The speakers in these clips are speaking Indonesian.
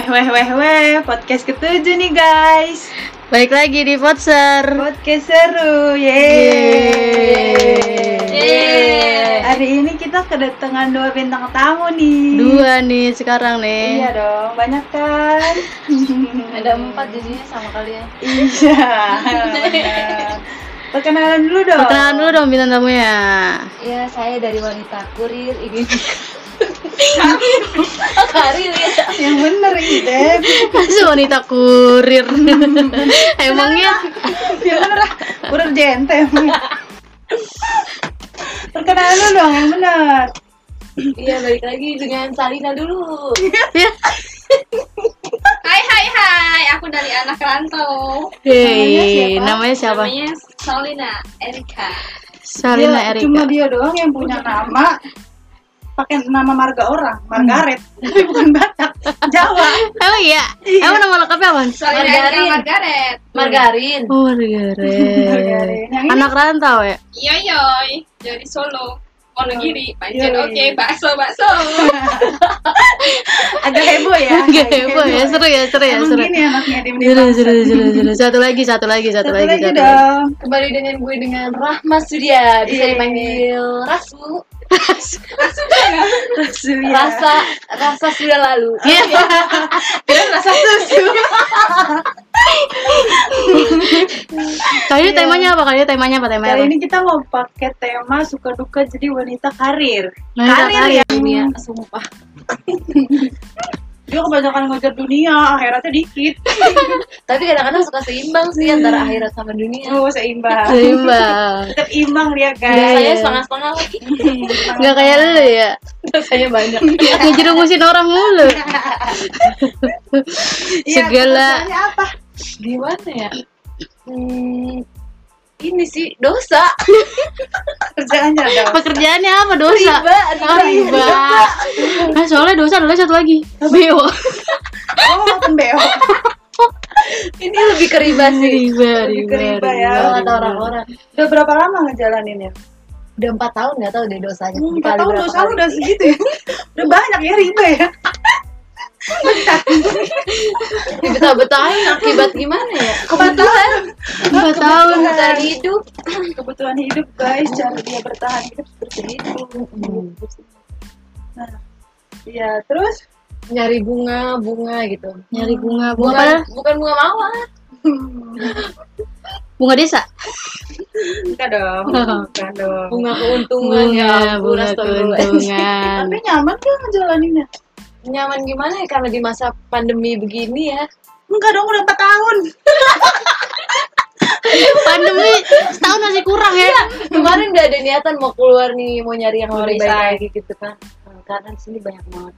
Weh weh weh, podcast ketujuh nih guys. Balik lagi di Potser. Podcast seru, yeay. Yeay. Hari ini kita kedatangan dua bintang tamu nih. Dua nih sekarang nih. Iya dong, banyak kan? Ada empat jadinya sama kalian. iya. Perkenalan dulu dong. Perkenalan dulu dong bintang tamunya. Iya, saya dari wanita kurir ingin oh, karir ya. Yang bener Ide. Masih wanita kurir. Emangnya Yang bener lah. Udah jente. Perkenalan dulu dong yang bener. Iya, balik lagi dengan Salina dulu. ya. Hai hai hai, aku dari anak rantau. Hei, namanya siapa? Namanya Salina Erika. Salina Dia- Erika. Cuma dia doang yang punya nama pakai nama marga orang, Margaret, tapi bukan Batak, Jawa. Emang iya? Emang nama lengkapnya apa? Margarin. Margaret. Margarin. Oh, Margaret. Ini Anak rantau ya? Iya yoy, dari Solo. Wonogiri, Pancen Yoi. oke, bakso bakso. agak heboh ya. Gak heboh ya, seru ya, seru ya, seru. gini anaknya di Seru, seru, seru, seru. Satu lagi, satu lagi, satu, lagi, satu lagi. dong. Kembali dengan gue dengan Rahma Surya, bisa Iya. dipanggil Rasu. Rasa rasa sudah lalu. Iya. Kira rasa susu. Kali ini temanya apa? Kali ini temanya apa? Temanya Kali apa? ini kita mau pakai tema suka duka jadi wanita karir. Wanita karir karir. ya. Dunia sumpah. Dia kebanyakan ngejar dunia, akhiratnya dikit. Tapi kadang-kadang suka seimbang sih antara akhirat sama dunia. Oh, seimbang. Seimbang. Tetap imbang dia, guys. Saya setengah-setengah lagi. Nggak kayak lu ya? Saya banyak. Ngejerumusin orang mulu. Iya, Segala- pekerjaannya apa? Gimana ya? Hmm, ini sih dosa. Kerjaannya dong. Pekerjaannya apa? Dosa. Riba, Oh, riba. Nah, soalnya dosa adalah satu lagi. Beo. Oh, makan beo. Ini lebih ke riba sih. Riba, Lebih riba, ke riba ya. Kalau riba. kata orang-orang. Udah berapa lama ngejalaninnya? Udah empat tahun nggak tahu deh dosanya. Hmm, Dikali tahu berapa dosa lu udah segitu ya. Udah banyak ya riba ya. Dibetah-betahin akibat gimana ya? Kebetulan. Empat tahun. Kebutuhan hidup. Kebutuhan hidup guys, cara dia bertahan hidup seperti itu. Nah, iya terus Nyari bunga, bunga gitu. Nyari bunga, bunga Bukan, apa? bukan bunga mawar. Bunga desa. enggak dong, bukan dong. Bunga keuntungan ya. Bunga, ampun, bunga keuntungan. Tapi nyaman kan ngejalaninnya? Nyaman gimana ya karena di masa pandemi begini ya. Enggak dong, udah 4 tahun. Pandemi setahun masih kurang ya. Kemarin udah ada niatan mau keluar nih, mau nyari yang lebih baik lagi gitu kan. Nah, karena di sini banyak banget.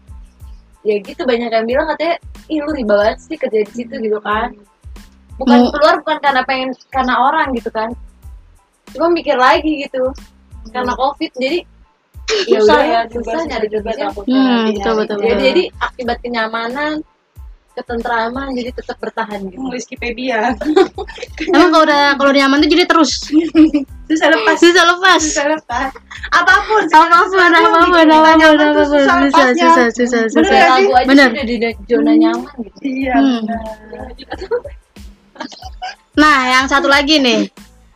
Ya gitu banyak yang bilang katanya, ih lu riba banget sih kerja di situ gitu kan. Bukan keluar bukan karena pengen karena orang gitu kan. Cuma mikir lagi gitu. Karena covid jadi ya Susah udah ya, susah juga nyari juga Hmm, betul, betul. Jadi, jadi akibat kenyamanan, ketentraman jadi tetap bertahan gitu. Hmm, Wikipedia. Emang kalau udah kalau nyaman tuh jadi terus. Susah lepas. Bisa lepas. Susah lepas. Apa pun. Apa pun, apa pun, apa pun, apa pun, susah, susah, susah, susah, Bener susah. sih? lagu aja Bener. sih udah di zona nyaman gitu. Iya. Hmm. benar. Nah, yang satu lagi nih,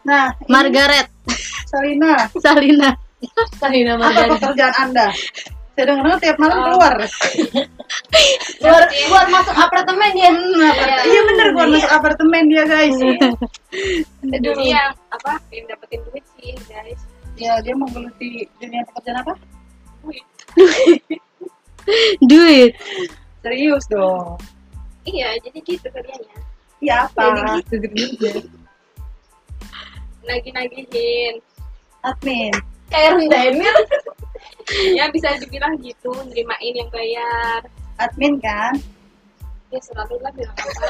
Nah, ini Margaret Salina, Salina. Salina apa pekerjaan Anda? Saya dengar tiap malam keluar. Keluar, keluar masuk apartemen ya. Iya, iya bener keluar masuk apartemen dia guys. Yang apa? Yang dapetin duit sih, guys. Ya dia menggeluti dunia pekerjaan apa? Duit. Serius dong. Iya, jadi gitu kerjanya. Iya apa? Jadi gitu. Nagih-nagihin. Admin. Kayak rentenir. Ya bisa dibilang gitu, nerimain yang bayar. Admin kan? Ya selalu lah bilang apa.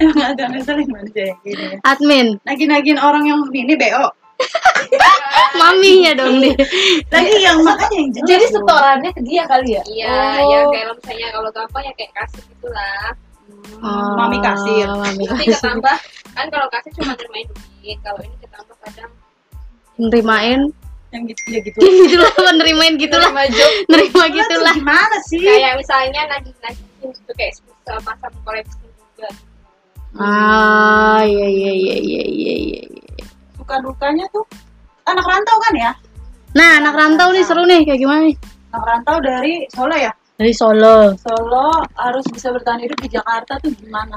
Emang ngeselin manusia yang gini. ya. Admin. Nagih-nagihin orang yang ini BO. Maminya dong nih. Lagi yang makanya yang jelas. Jadi setorannya ke dia kali ya? Iya, Oh. ya kayak misalnya kalau gampang ya kayak kasih gitulah. Oh, Mami kasir. Mami kasir. ketambah kan kalau kasih cuma nerimain duit, kalau ini ketambah kadang Nerimain. Yang gitu ya gitu. Gitulah penerimain gitulah. Nerima gitulah. gimana sih? Kayak misalnya nagih nagihin gitu kayak sama sama koleksi juga. Ah iya iya iya iya iya iya. Suka dukanya tuh. Anak rantau kan ya? Nah anak rantau nih seru nih. Kayak gimana nih? Anak rantau dari Solo ya? Dari Solo. Solo harus bisa bertahan hidup di Jakarta tuh gimana?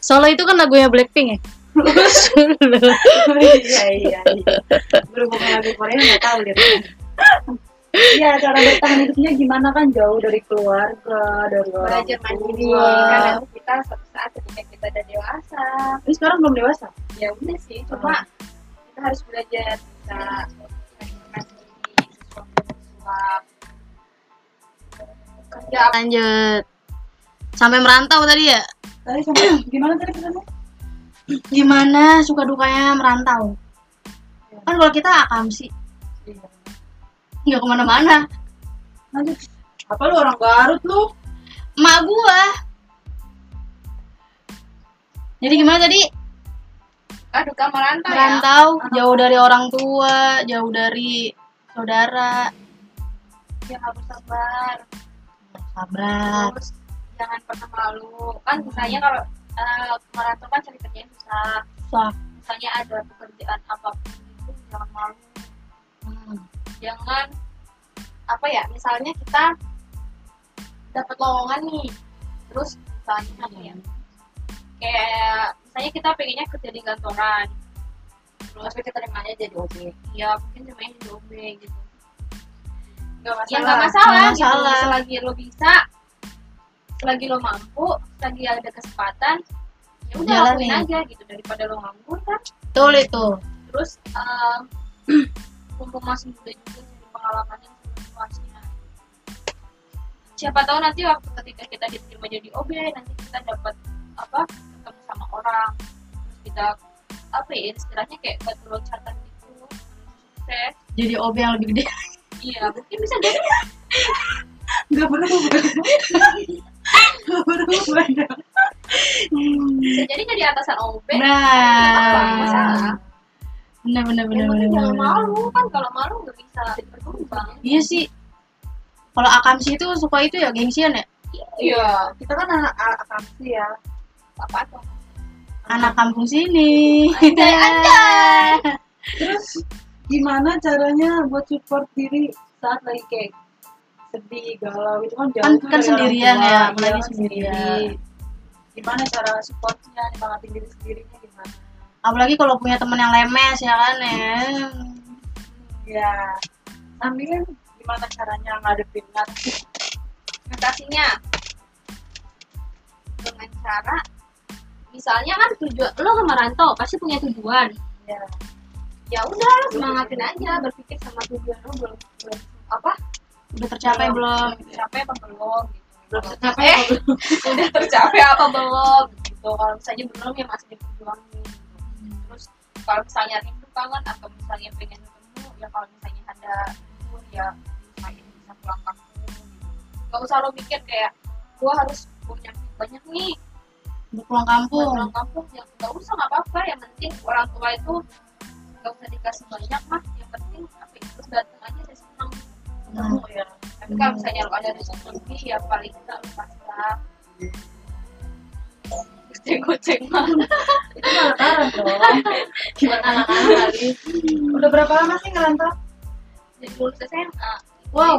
Solo itu kan lagunya Blackpink ya Iya iya iya berhubung lagu Korea nggak tahu deh Iya, cara bertahan hidupnya gimana kan? Jauh dari keluarga, dari orang belajar mandiri karena kita suatu saat ketika kita udah dewasa. Ini sekarang belum dewasa. ya udah sih cuma kita harus belajar bisa suap kerja lanjut. Sampai merantau tadi ya? Tadi sama gimana tadi pesannya? Gimana suka dukanya merantau? Kan kalau kita akam sih. Iya. nggak ke mana-mana. Apa lu orang Garut lu? emak gua. Jadi gimana tadi? Suka duka merantau ya? Merantau jauh dari orang tua jauh dari saudara. Yang harus sabar sabar terus jangan pernah malu. Kan misalnya kalau eh, merantau kan cari kerjaan susah Susah. misalnya ada pekerjaan apa pun itu jangan malu Hmm. jangan apa ya misalnya kita dapat lowongan nih terus misalnya apa ya kayak misalnya kita pengennya kerja di kantoran terus tapi keterimanya jadi OB ya mungkin cuma di OB gitu Gak masalah. ya nggak masalah, gitu. masalah. selagi lo bisa selagi lo mampu selagi ada kesempatan ya udah lakuin aja gitu. Daripada lo nganggur kan. Betul itu. Terus um, mumpung masih muda juga jadi pengalaman yang luasnya siapa tahu nanti waktu ketika kita diterima jadi OB nanti kita dapat apa ketemu sama orang. Terus kita apa ya istilahnya kayak batu loncatan gitu. Sukses jadi OB yang lebih gede. Iya mungkin bisa jadi berubah. Gak berubah. dong. bisa jadi jadi atasan OB apa? Nah masalah benar benar benar jangan benar. malu kan? Kalau malu nggak bisa berkembang. Iya sih. Kalau akamsi itu suka itu ya gengsian ya? Iya. Kita kan anak akamsi ya. apa tuh? Anak kampung sini. Anjay, anjay. Terus? Gimana caranya buat support diri saat lagi kayak sedih, galau itu kan jauh Kan- kan orang sendirian tua, ya, iya apalagi kan sendirian. sendiri. Gimana cara supportnya, nyemangatin diri sendirinya gimana? apalagi kalau punya teman yang lemes ya kan ya Ya, sambil gimana caranya ngadepin ngadepin mengatasinya dengan cara misalnya kan tujuan lo ke merantau pasti punya tujuan ya. ya udah semangatin aja berpikir sama tujuan lo belum belum apa udah tercapai belum. tercapai apa belum? Gitu Belum Kalau- tercapai eh, udah tercapai apa belum? Gitu. Kalau misalnya belum ya masih diperjuangin. Gitu. terus kalau misalnya rindu kangen atau misalnya pengen ketemu ya kalau misalnya ada libur ya misalnya bisa pulang kampung. Gitu. nggak usah lo mikir kayak gua harus punya banyak nih. Udah pulang kampung. Pulang kampung ya nggak usah nggak apa-apa. Yang penting orang tua itu nggak usah dikasih banyak mah. Yang penting apa ya, terus datang aja ya. tapi kalau misalnya lo ada lebih ya paling kasih lah goceng-goceng mah Itu malah karan dong. buat anak-anak kali Udah berapa lama sih ngerantau? jadi lulus SMA Wow.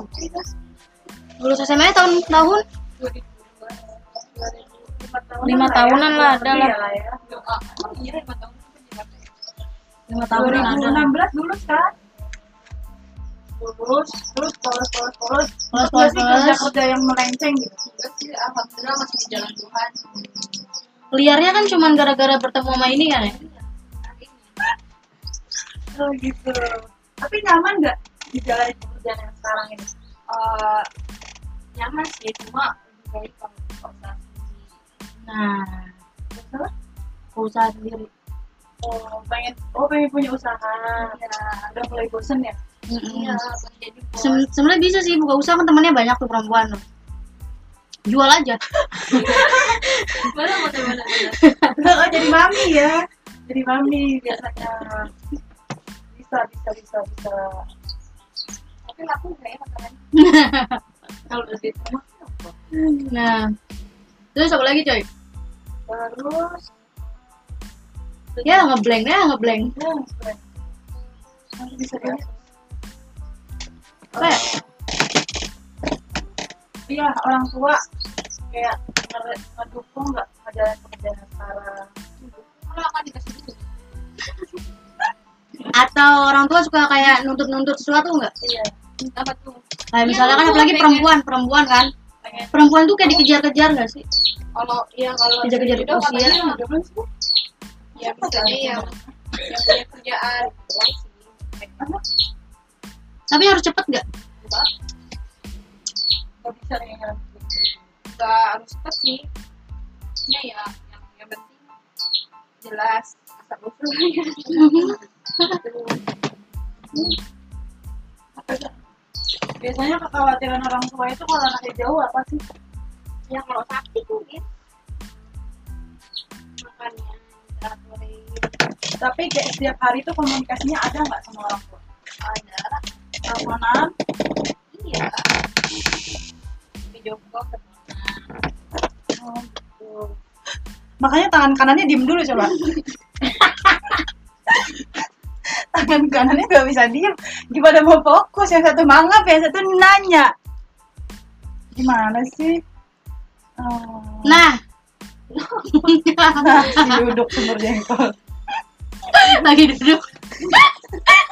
lulus SMA tahun tahun 2002 Lima tahunan lah lah, ada lebih lah. ya. iya lima tahun lima tahunan ada 2016 lulus kan? Lulus, terus polos polos polos. Polos, Terus polos, sih kerja kerja yang melenceng gitu. Enggak sih alhamdulillah masih di jalan Tuhan liarnya kan cuman gara-gara bertemu sama ini kan ya Oh gitu. Tapi nyaman nggak di jalan pekerjaan yang sekarang ini? eh, nyaman sih cuma lebih baik kalau usaha sendiri nah Masalah? usaha sendiri Oh pengen, oh pengen punya usaha. ya Udah mulai bosen ya? Iya sebenarnya bisa sih buka usaha kan temannya banyak tuh perempuan tuh. jual aja mau oh jadi mami ya? jadi mami biasanya bisa bisa bisa bisa tapi laku nggak ya makanan kalau udah di rumah apa? Nah, terus apa lagi coy? terus Ya ngeblank ya ngeblank. ya bisa ya Apa ya? iya orang tua kayak nge- ngedukung nggak ngejalanin pekerjaan sekarang kalau akan dikasih gitu Atau orang tua suka kayak nuntut-nuntut sesuatu nggak? iya apa tuh Kayak misalnya kan apalagi perempuan, perempuan kan. Perempuan tuh kayak dikejar-kejar nggak sih? kalau ya kalau Kejar-kejar udah usia. katanya udah belum sih ya misalnya yang yang punya kerjaan sih Tapi harus cepet nggak? nggak bisa nih yang nggak harus cepet sih. Ya ya yang yang penting jelas asal usulnya ya? biasanya kekhawatiran orang tua itu kalau anaknya jauh apa sih? Yang kalau sakit mungkin. Makannya tapi kayak setiap hari itu komunikasinya ada nggak sama orang tua? Ada teleponan iya video call oh, gitu. makanya tangan kanannya diem dulu coba. Tangan kanannya nggak bisa diem. Gimana mau fokus? Yang satu mangap yang satu nanya. Gimana sih? Oh. Nah, si duduk sumber jengkol. Lagi duduk.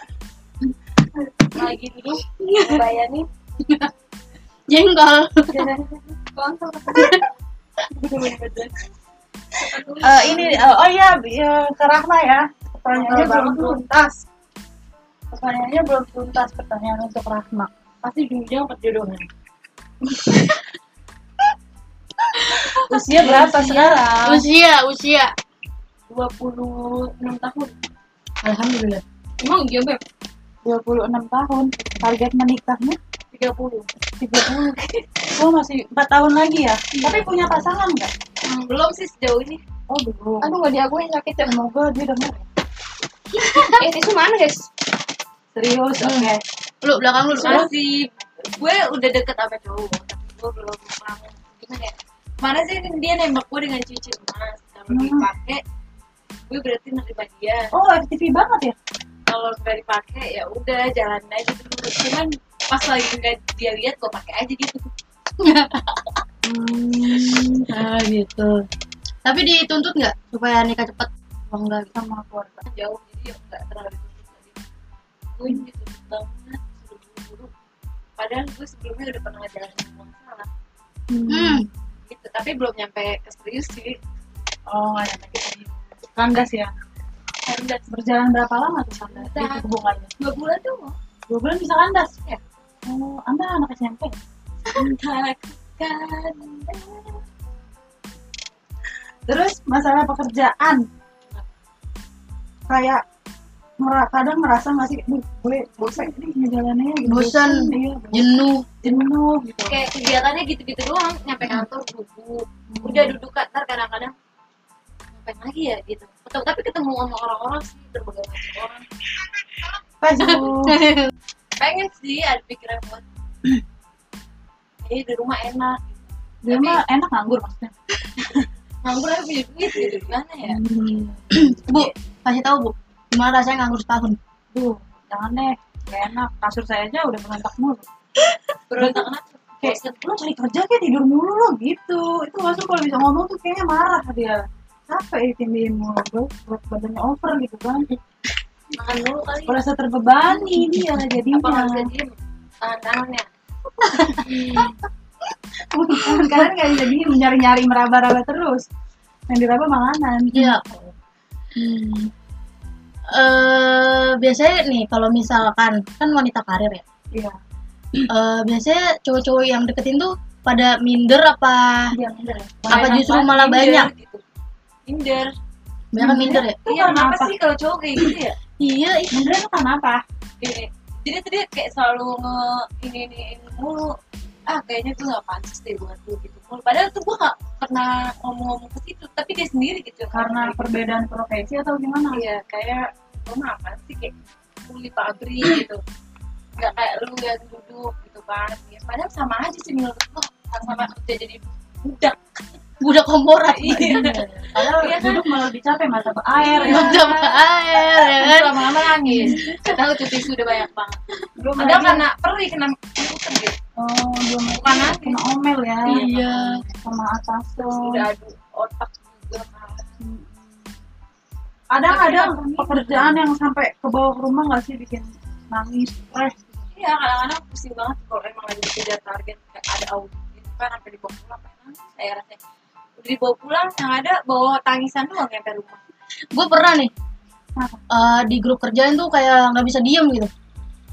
lagi duduk bayangin Jengkol. langsung Eh, ini eh, oh iya ya, ke Rahma ya pertanyaannya belum tuntas pertanyaannya belum tuntas pertanyaan untuk Rahma Pasti ujungnya perjodohan. usia berapa sekarang Usia, usia. 26 tahun. Alhamdulillah. emang iya beb 26 tahun target menikahnya 30. 30 oh masih 4 tahun lagi ya tapi punya pasangan nggak Belum sih sejauh ini. oh belum aduh gak diakuin sakit ya semoga dia denger eh tisu mana guys serius oke Lu belakang lu. Masih gue udah deket sama cowok, tapi gue belum pernah gimana ya? Kemarin sih dia nembak gue dengan cincin emas. Kalau Hmm. dipakai, gue berarti nerima dia. oh FTV banget ya Kalau nggak dipakai ya udah jalanin aja dulu. Cuman pas lagi nggak dia lihat, gue pakai aja gitu. hmm, Ah gitu. Tapi dituntut nggak supaya nikah cepet? Oh enggak gitu. sama keluarga Jauh jadi ya nggak terlalu. Gue dituntut banget, suruh buru-buru. Padahal gue sebelumnya udah pernah ngejalanin semua masalah. Hmm. Gitu, tapi belum nyampe ke serius sih. oh nggak nyampe ke sini kandas ya Kandas berjalan berapa lama tuh kandas Bentar. itu hubungannya dua bulan tuh mau. dua bulan bisa kandas Ya. oh anda anak SMP Takkan terus masalah pekerjaan kayak mera- kadang merasa nggak sih "Duh, gue bosan nih ngejalaninnya gitu Bosan. iya Jenuh. jenuh gitu kayak kegiatannya gitu-gitu doang nyampe kantor duduk udah duduk ntar kadang-kadang ngapain lagi ya gitu Atau- tapi ketemu sama orang-orang sih berbagai macam orang pengen sih ada pikiran buat eh di rumah enak. Dia mah enak nganggur maksudnya? Nganggur aja punya duit gitu gimana ya? Bu, kasih tahu Bu. Gimana rasanya nganggur setahun? Duh, jangan deh. Gak enak. Kasur saya aja udah berontak mulu. Berontak kenapa kayak lo cari kerja kayak tidur mulu lo gitu. Itu masuk kalau bisa ngomong tuh kayaknya marah dia capek ditindihin mulu bro berat badannya over gitu kan makan dulu kali. Merasa terbebani dia apa nggak jadinya bisa diem tangan tangannya kalian kayak jadi nyari-nyari meraba-raba terus. Yang diraba makanan Iya. Hmm. Eh biasanya nih kalau misalkan kan wanita karir ya. iya. Eh biasanya cowok-cowok yang deketin tuh pada minder apa? Dia minder. Ya Apa justru malah minder. banyak? Minder. Banyak minder ya? Itu iya kenapa apa? sih kalau cowok kayak gitu ya? Iya, ih. mindernya itu karena apa? Gini, jadi tadi kayak selalu nge ini ini mulu. Ah kayaknya gue gak pantas deh buat lu gitu padahal tuh gue gak pernah ngomong-ngomong ke situ tapi dia sendiri gitu karena perbedaan profesi atau gimana? Iya kayak lu mah apa sih kayak kuli pabrik gitu? Nggak kayak lu yang duduk gitu kan. Ya, padahal sama aja sih menurut gue sama kerja jadi budak budak komporat iya. Padahal Iya kan? duduk malah lebih capek mata air ya. Sama air ya kan? Lama-lama nangis tahu cuti sudah banyak banget. Belum ada karena perih kena kutukan gitu oh belum Bukan nangis. kena omel ya. Iya. Sama atasan udah adu otak juga. Kan kadang-kadang pekerjaan yang sampai ke bawah rumah nggak sih bikin nangis stres? Iya kadang-kadang pusing banget kalau emang lagi dikejar target kayak ada audit kan sampai dibawa pulang kayak nangis. Saya rasanya udah dibawa pulang yang ada bawa tangisan doang nyampe rumah. Gue pernah nih eh, di grup kerjaan tuh kayak nggak bisa diem gitu.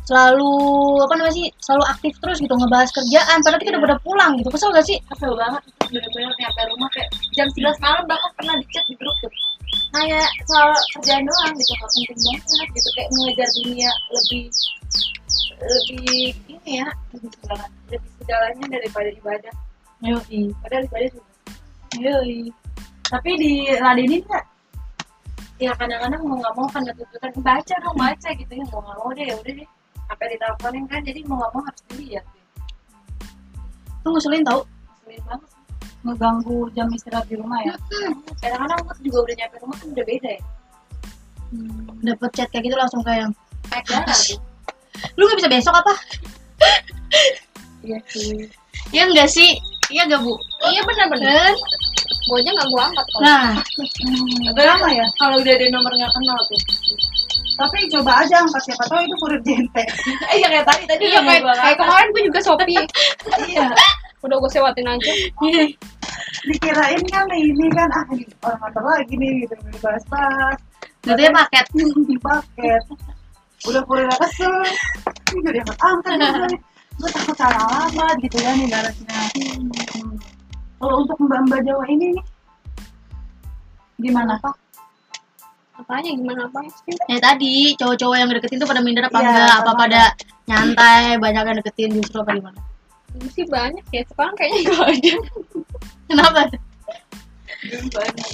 Selalu apa namanya sih selalu aktif terus gitu ngebahas kerjaan. Padahal kita udah pada pulang gitu kesel gak sih? Kesel banget itu bener-bener nyampe rumah kayak jam 11 malam bahkan pernah di chat di grup tuh. Kayak soal kerjaan doang gitu nggak penting banget gitu kayak mengejar dunia lebih lebih ini ya lebih segala lebih segalanya daripada ibadah. Yoi. padahal ibadah juga Yoi. tapi di nggak ya kadang-kadang mau nggak mau kan ada tuntutan baca dong baca gitu ya mau nggak mau deh ya udah deh. Sampai diteleponin kan jadi mau nggak mau harus dilihat tuh ngeselin tau? Sulit banget sih. ngeganggu jam istirahat di rumah ya. Kadang-kadang aku juga udah nyampe rumah kan udah beda ya. Dapet chat kayak gitu langsung kayak darah gitu lu nggak bisa besok apa? Iya sih. Ya enggak sih iya gak bu? Iya benar-benar gue aja nggak gue angkat kok nah. Lama ya kalau udah ada nomor nggak kenal tuh. Tapi coba aja angkat siapa tahu itu kurir jente. Eh ya kayak tadi tadi iya kayak kayak angkat. kemarin gue juga shopee. Iya. Udah gue sewatin aja. Dikirain kan ini kan ah ini orang kantor lagi nih gitu. Dibahas-bahas. Jatuhnya paket. Di paket. Udah kurir kesel ini gak diangkat angkat gue takut salah alamat gitu kan ibaratnya Hmm. kalau untuk mbak-mbak Jawa ini nih gimana pak apanya gimana apa ya tadi cowok-cowok yang deketin tuh pada minder apa Iya, enggak apa sama. pada nyantai banyak yang deketin justru apa gimana Ini sih banyak ya sekarang kayaknya nggak ada kenapa banyak.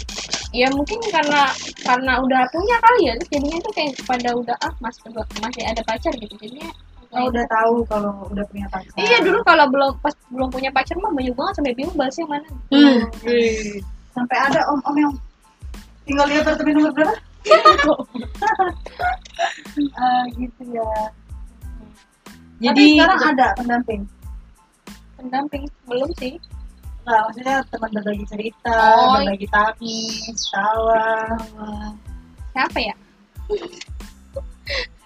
ya mungkin karena karena udah punya kali ya terus jadinya tuh kayak pada udah ah mas masih ada pacar gitu jadinya oh, udah tahu kalau udah punya pacar. Iya dulu kalau belum pas belum punya pacar mah banyak banget sampai bingung bahasnya mana. Hmm. sampai ada om-om yang tinggal lihat apartemen nomor berapa? Ah, gitu ya. Jadi Tapi sekarang ada pendamping? Pendamping? Belum sih. Nggak, maksudnya teman berbagi cerita, Oh. berbagi tangis, tawa. siapa ya?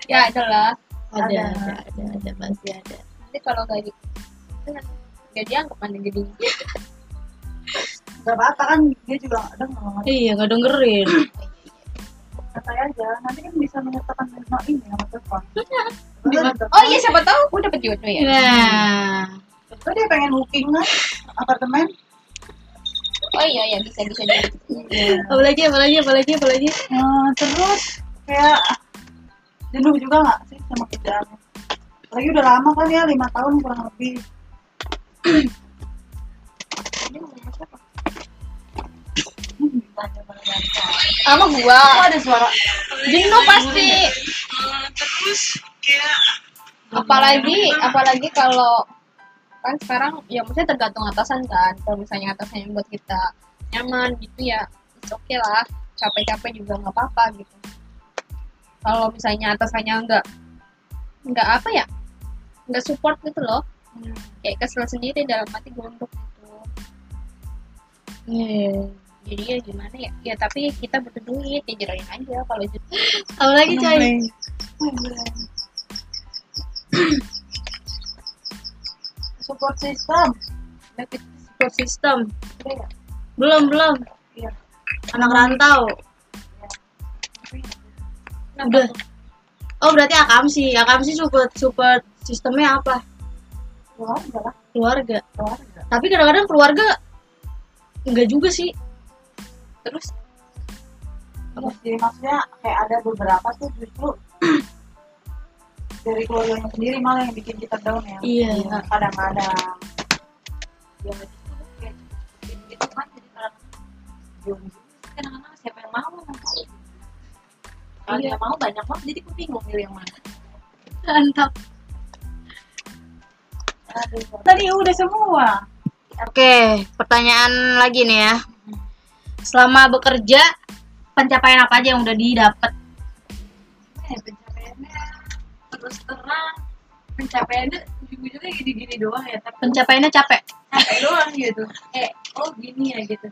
Ya adalah ada Ada. ada ada ada pasti ada. Nanti kalau nggak gitu jadi anggap mana jadi Gak apa-apa kan dia juga nggak dengar. iya nggak dengerin. Kata aja, nanti kan bisa menyertakan nama ini nama telepon. oh iya siapa tahu aku dapet jodoh ya. Nah Terus dia pengen booking kan? Apartemen. oh iya ya bisa bisa jadi apalagi apalagi apalagi apalagi Nah, terus kayak jenuh juga nggak sih sama kerjaannya? Lagi udah lama kan ya, lima tahun kurang lebih. Sama gua Oh, ada suara. jenuh pasti apalagi apalagi kalau kan sekarang ya maksudnya tergantung atasan kan kalau misalnya atasan yang buat kita nyaman gitu ya oke okay lah capek-capek juga nggak apa-apa gitu kalau misalnya atasannya nggak nggak apa ya nggak support gitu loh kayak kesel sendiri dalam hati gondok gitu Iya. jadi ya gimana ya ya tapi kita butuh duit ya jerain aja kalau gitu apalagi coy Support system. Support system Ada ya? belum belum Iya. anak rantau udah. oh berarti akamsi akamsi support support sistemnya apa? Keluarga lah, keluarga. Keluarga. tapi kadang-kadang keluarga enggak juga sih. Terus? Iya sih, maksudnya kayak ada beberapa tuh justru dari keluarganya sendiri malah yang bikin kita down ya. Iya. Kadang-kadang. ya itu kan jadi kadang-kadang siapa yang mau kalau Iya. mau banyak banget jadi aku bingung milih yang mana mantap Tadi udah semua. Oke, pertanyaan lagi nih ya. Selama bekerja, pencapaian apa aja yang udah didapat? eh, pencapaiannya terus terang pencapaiannya ujung-ujungnya gini-gini doang ya tapi Pencapaiannya capek. capek doang gitu eh oh gini ya gitu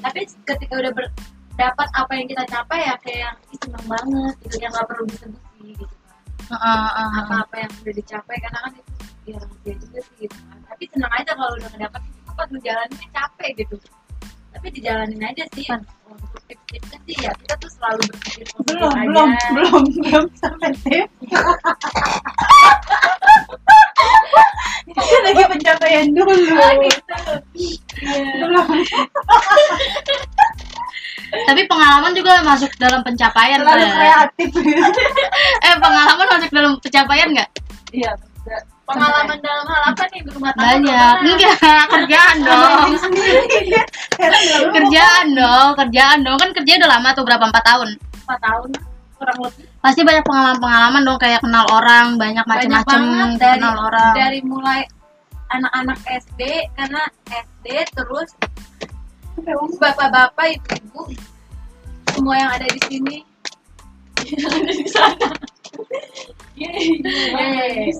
tapi ketika udah ber- dapat apa yang kita capai ya kayak yang "Ih, seneng banget gitu yang nggak perlu disebut sih gitu kan Heeh, heeh, heeh. apa-apa yang udah dicapai karena kan itu ya rahasia juga sih gitu kan tapi senang aja kalau udah ngedapet itu pas ngejalaninnya capek gitu tapi dijalanin aja sih untuk tips-tipsnya sih ya kita tuh selalu berpikir Belum, aja belum, belum, belum sampai tips. Ini lagi pencapaian dulu. Belum. Tapi pengalaman juga masuk dalam pencapaian. Terlalu Teh. kreatif. Eh, pengalaman masuk dalam pencapaian nggak? iya pengalaman dalam hal apa nih berumah tangga Banyak. Enggak, kerjaan dong. Kerjaan dong, kerjaan dong. Kan kerja udah lama tuh berapa empat tahun. empat tahun kurang lebih Pasti banyak pengalaman-pengalaman dong kayak kenal orang, banyak macam-macam kenal orang. dari mulai anak-anak SD karena SD terus bapak-bapak ibu-ibu semua yang ada di sini yang ada di sana Yeay.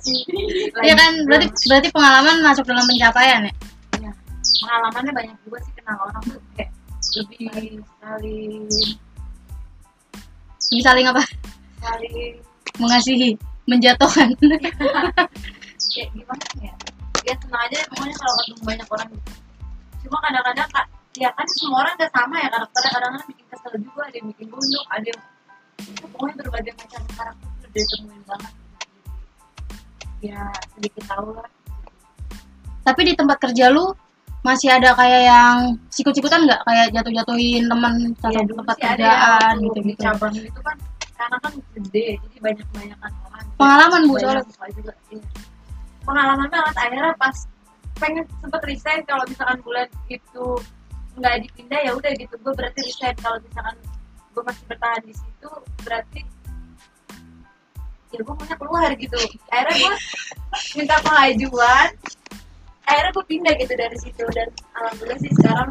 Iya kan, berarti berarti pengalaman masuk dalam pencapaian ya. Ya, pengalamannya banyak juga sih kenal orang tuh kayak lebih saling Bisa saling apa? saling Mengasihi, menjatuhkan. kayak gimana ya ya senang aja pokoknya kalau ketemu banyak orang gitu cuma kadang-kadang kak ya kan semua orang gak sama ya karakternya kadang-kadang bikin kesel juga ada yang bikin gunung ada yang ya, pokoknya berbagai macam karakter udah ditemuin banget ya sedikit tahu lah Tapi di tempat kerja lu masih ada kayak yang sikut-sikutan nggak kayak jatuh-jatuhin teman satu ya tempat kerjaan ya, gitu gitu. cabang itu kan karena kan gede jadi banyak banyakan orang Pengalaman, Bu, soalnya. juga iya. pengalaman banget akhirnya pas pengen sempet resign kalau misalkan bulan itu nggak dipindah ya udah gitu. Gue berarti resign. Kalau misalkan gue masih bertahan di situ berarti ya gue maunya keluar gitu. Akhirnya gue minta pengajuan. Akhirnya gue pindah gitu dari situ. Dan alhamdulillah sih sekarang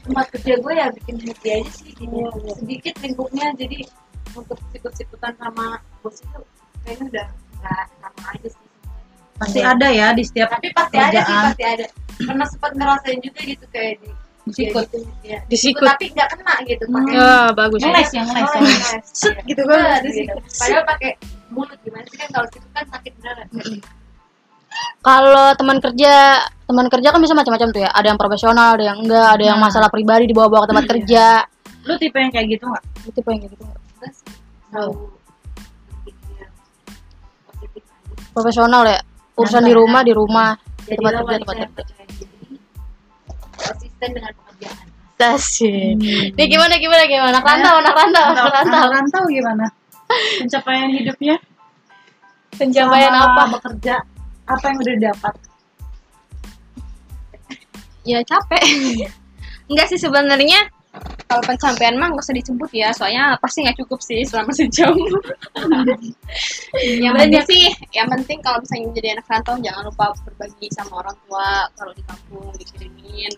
tempat kerja gue ya bikin happy aja sih. Gitu. sedikit lingkupnya. Jadi untuk sikut-sikutan sama bos itu kayaknya udah nggak sama aja sih. Pasti ada ya di setiap tapi pasti ada sih kerjaan. pasti ada pernah sempat ngerasain juga gitu kayak di Disikut. ya gitu, ya. Disikut. tapi nggak kena gitu pakai Ah, bagus. Ngeles ya, ngeles. Oh, ngeles, Set iya. gitu kan. Iya, disikut. padahal pakai mulut gimana sih kan kalau situ kan sakit beneran Kalau teman kerja, teman kerja kan bisa macam-macam tuh ya. Ada yang profesional, ada yang enggak, ada yang Nah. masalah pribadi dibawa-bawa ke tempat Iya. kerja. Lu tipe yang kayak gitu nggak? Itu apa yang kayak gitu. Positif aja Profesional ya. Urusan di rumah di rumah, di tempat kerja tempat kerja. konsisten dengan pekerjaan Tasya. Ini gimana gimana gimana? Anak rantau, anak rantau, anak Anak rantau. rantau gimana? Pencapaian hidupnya? Pencapaian Selama apa? Bekerja apa yang udah didapat? ya capek enggak sih sebenarnya kalau pencapaian mah nggak usah disebut ya soalnya pasti nggak cukup sih selama sejam. Yang penting sih yang penting kalau misalnya jadi anak rantau jangan lupa berbagi sama orang tua kalau di kampung dikirimin.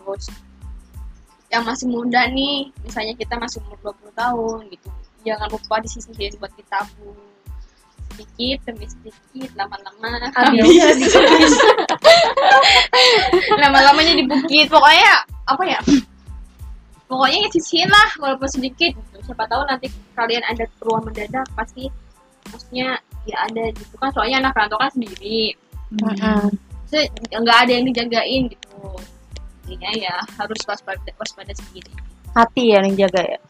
Terus yang masih muda nih misalnya kita masih umur 20 tahun gitu jangan lupa disisihin buat ditabung sedikit demi sedikit lama-lama. Habis. lama-lamanya di bukit pokoknya apa ya pokoknya ya sisihin lah walaupun sedikit siapa tahu nanti kalian ada keperluan mendadak pasti maksudnya ya ada gitu kan soalnya anak rantau kan sendiri Terus nggak ada yang dijagain gitu intinya ya harus waspada waspada sendiri Hati ya yang jaga ya.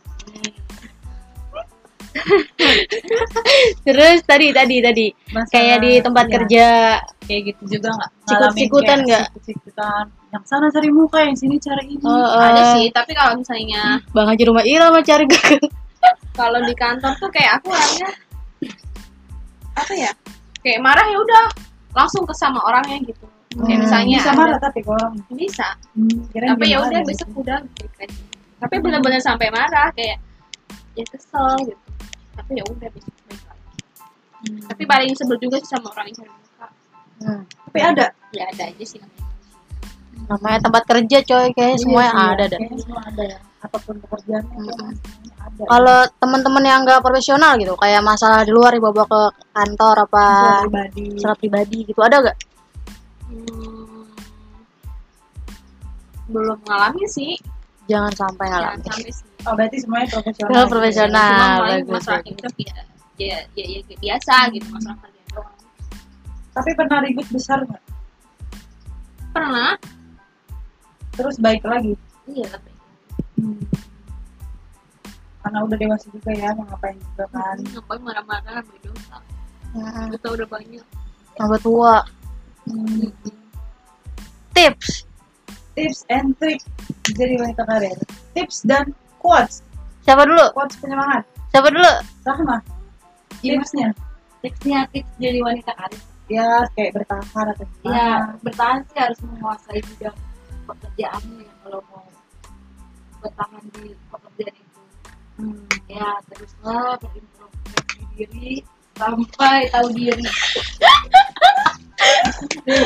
Terus tadi tadi tadi Masalah- kayak di tempat iya. kerja kayak gitu juga nggak? Sikut-sikutan Ngalamin kayak nggak? Sikut-sikutan. Yang sana cari muka, yang sini cari ini. Oh, ada sih tapi kalau misalnya Bang Haji rumah Ira mah cari gagal. kalau di kantor tuh kayak aku orangnya apa ya? Kayak marah ya udah langsung ke sama orangnya gitu. Kayak misalnya bisa ada- marah tapi kalau bisa. Hmm, tapi ya udah gitu. besok udah. Lagi tapi benar-benar sampai marah kayak ya kesel gitu. Tapi ya udah besok baik lagi Hmm. tapi paling sebel juga sih sama orang yang cari muka. Hmm. tapi ada? Ya ada aja sih namanya tempat kerja coy kayaknya semuanya Iya ada semua ada ya. Apa pun pekerjaannya semuanya ada. Kalau teman-teman yang nggak profesional gitu kayak masalah di luar dibawa ke kantor apa Masalah pribadi. gitu ada gak Hmm, belum ngalamin sih. Jangan sampai jangan ngalamin sampai sih. Oh berarti semuanya profesional. Ya. profesional. cuma paling bagus, masalah bagus. hidup ya. Ya ya, ya, kayak biasa gitu masalah doang. Tapi pernah ribut besar nggak? Pernah terus baik lagi. Iya. Tapi Hmm. karena udah dewasa juga ya mau ngapain juga kan. ngapain marah-marah berdosa Hmm, kita udah banyak. Tambah tua. Hmm. tips. Tips and trick jadi wanita karir. Tips dan quotes. Siapa dulu? Quotes penyemangat. Siapa dulu? Sama tipsnya tipsnya tips jadi wanita karir. Ya kayak bertahan atau ya gimana bertahan sih harus menguasai bidang pekerjaannya ya kalau mau bertahan di pekerjaan itu. Hmm. ya teruslah berintrospeksi diri sampai tahu diri.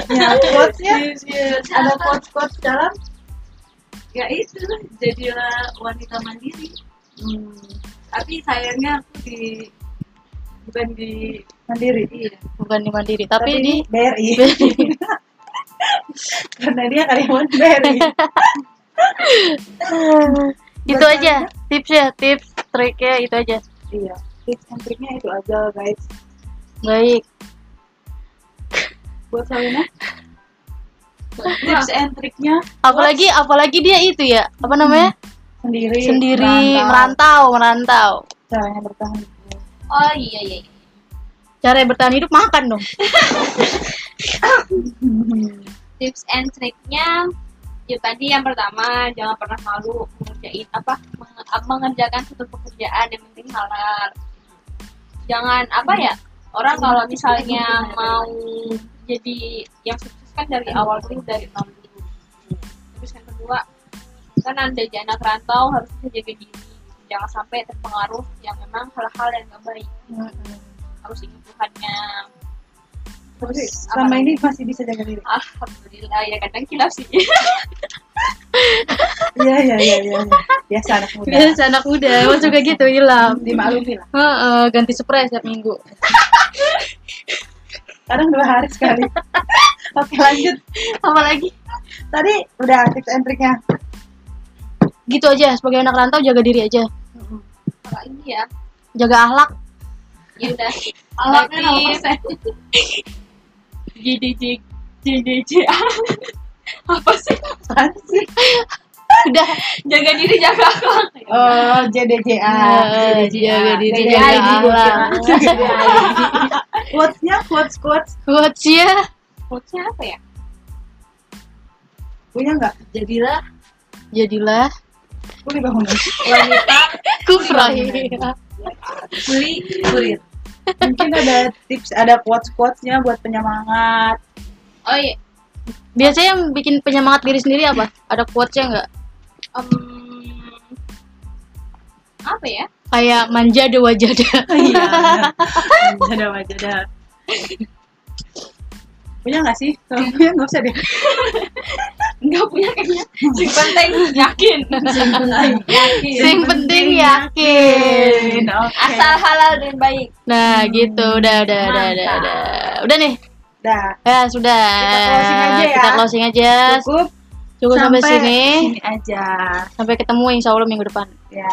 Ya quotesnya ada quotes quotes dalam. Ya itu jadilah wanita mandiri. Hmm. tapi sayangnya aku di bukan di mandiri. Iya. Bukan di mandiri tapi, di BRI karena dia karyawan BRI itu aja. Tipsnya tips triknya itu aja. Iya tips and triknya itu aja guys. Baik. Buat Salina? Tips and triknya? Apalagi apalagi dia itu ya apa namanya? Sendiri sendiri merantau. merantau caranya bertahan hidup. oh iya iya iya. cara bertahan hidup makan dong tips and triknya ya tadi yang pertama jangan pernah malu mengerjain apa menge- mengerjakan suatu pekerjaan yang penting halal. Jangan apa ya orang kalau misalnya mau jadi yang sukses kan dari awal dulu dari nol dulu. Terus yang kedua kan anda jadi anak rantau harus bisa jaga diri. Jangan sampai terpengaruh yang memang hal-hal yang gak baik. Harus ingat Tuhannya tapi Terus selama apa ini masih bisa jaga diri? Alhamdulillah ya kadang kilaf sih. Iya iya iya iya biasa anak muda. Biasa anak muda. Emang suka gitu hilang dimaklumi lah. Heeh, ganti spray setiap minggu. Kadang dua hari sekali. Oke lanjut. Apalagi tadi udah tips and triknya gitu aja sebagai anak rantau jaga diri aja. Kalau ini ya? Jaga ahlak ya udah. Persen JDJ JDJ apa sih Apaan sih udah jaga diri jaga akhlak oh JDJA Eh, jaga diri jaga ahlak quotesnya quotes quotes quotes ya quotesnya apa ya punya nggak jadilah jadilah boleh bangun wanita kufrai kuli kurir mungkin ada tips ada quotes quotesnya buat penyemangat. Oh iya. Biasanya yang bikin penyemangat diri sendiri apa? Ada quotesnya nggak? Em, apa ya? Kayak manja de wajada iya ada wajada punya nggak sih? Kalau punya nggak usah deh. Nggak punya kayaknya. Sing penting yakin. Yakin. Sing penting yakin. Oke. Asal halal dan baik. Nah gitu. Udah udah udah udah udah. Udah nih? Dah ya sudah. Kita closing aja ya. kita closing aja. Cukup. Cukup sampai, sini. sini aja. Sampai ketemu insya Allah minggu depan. Ya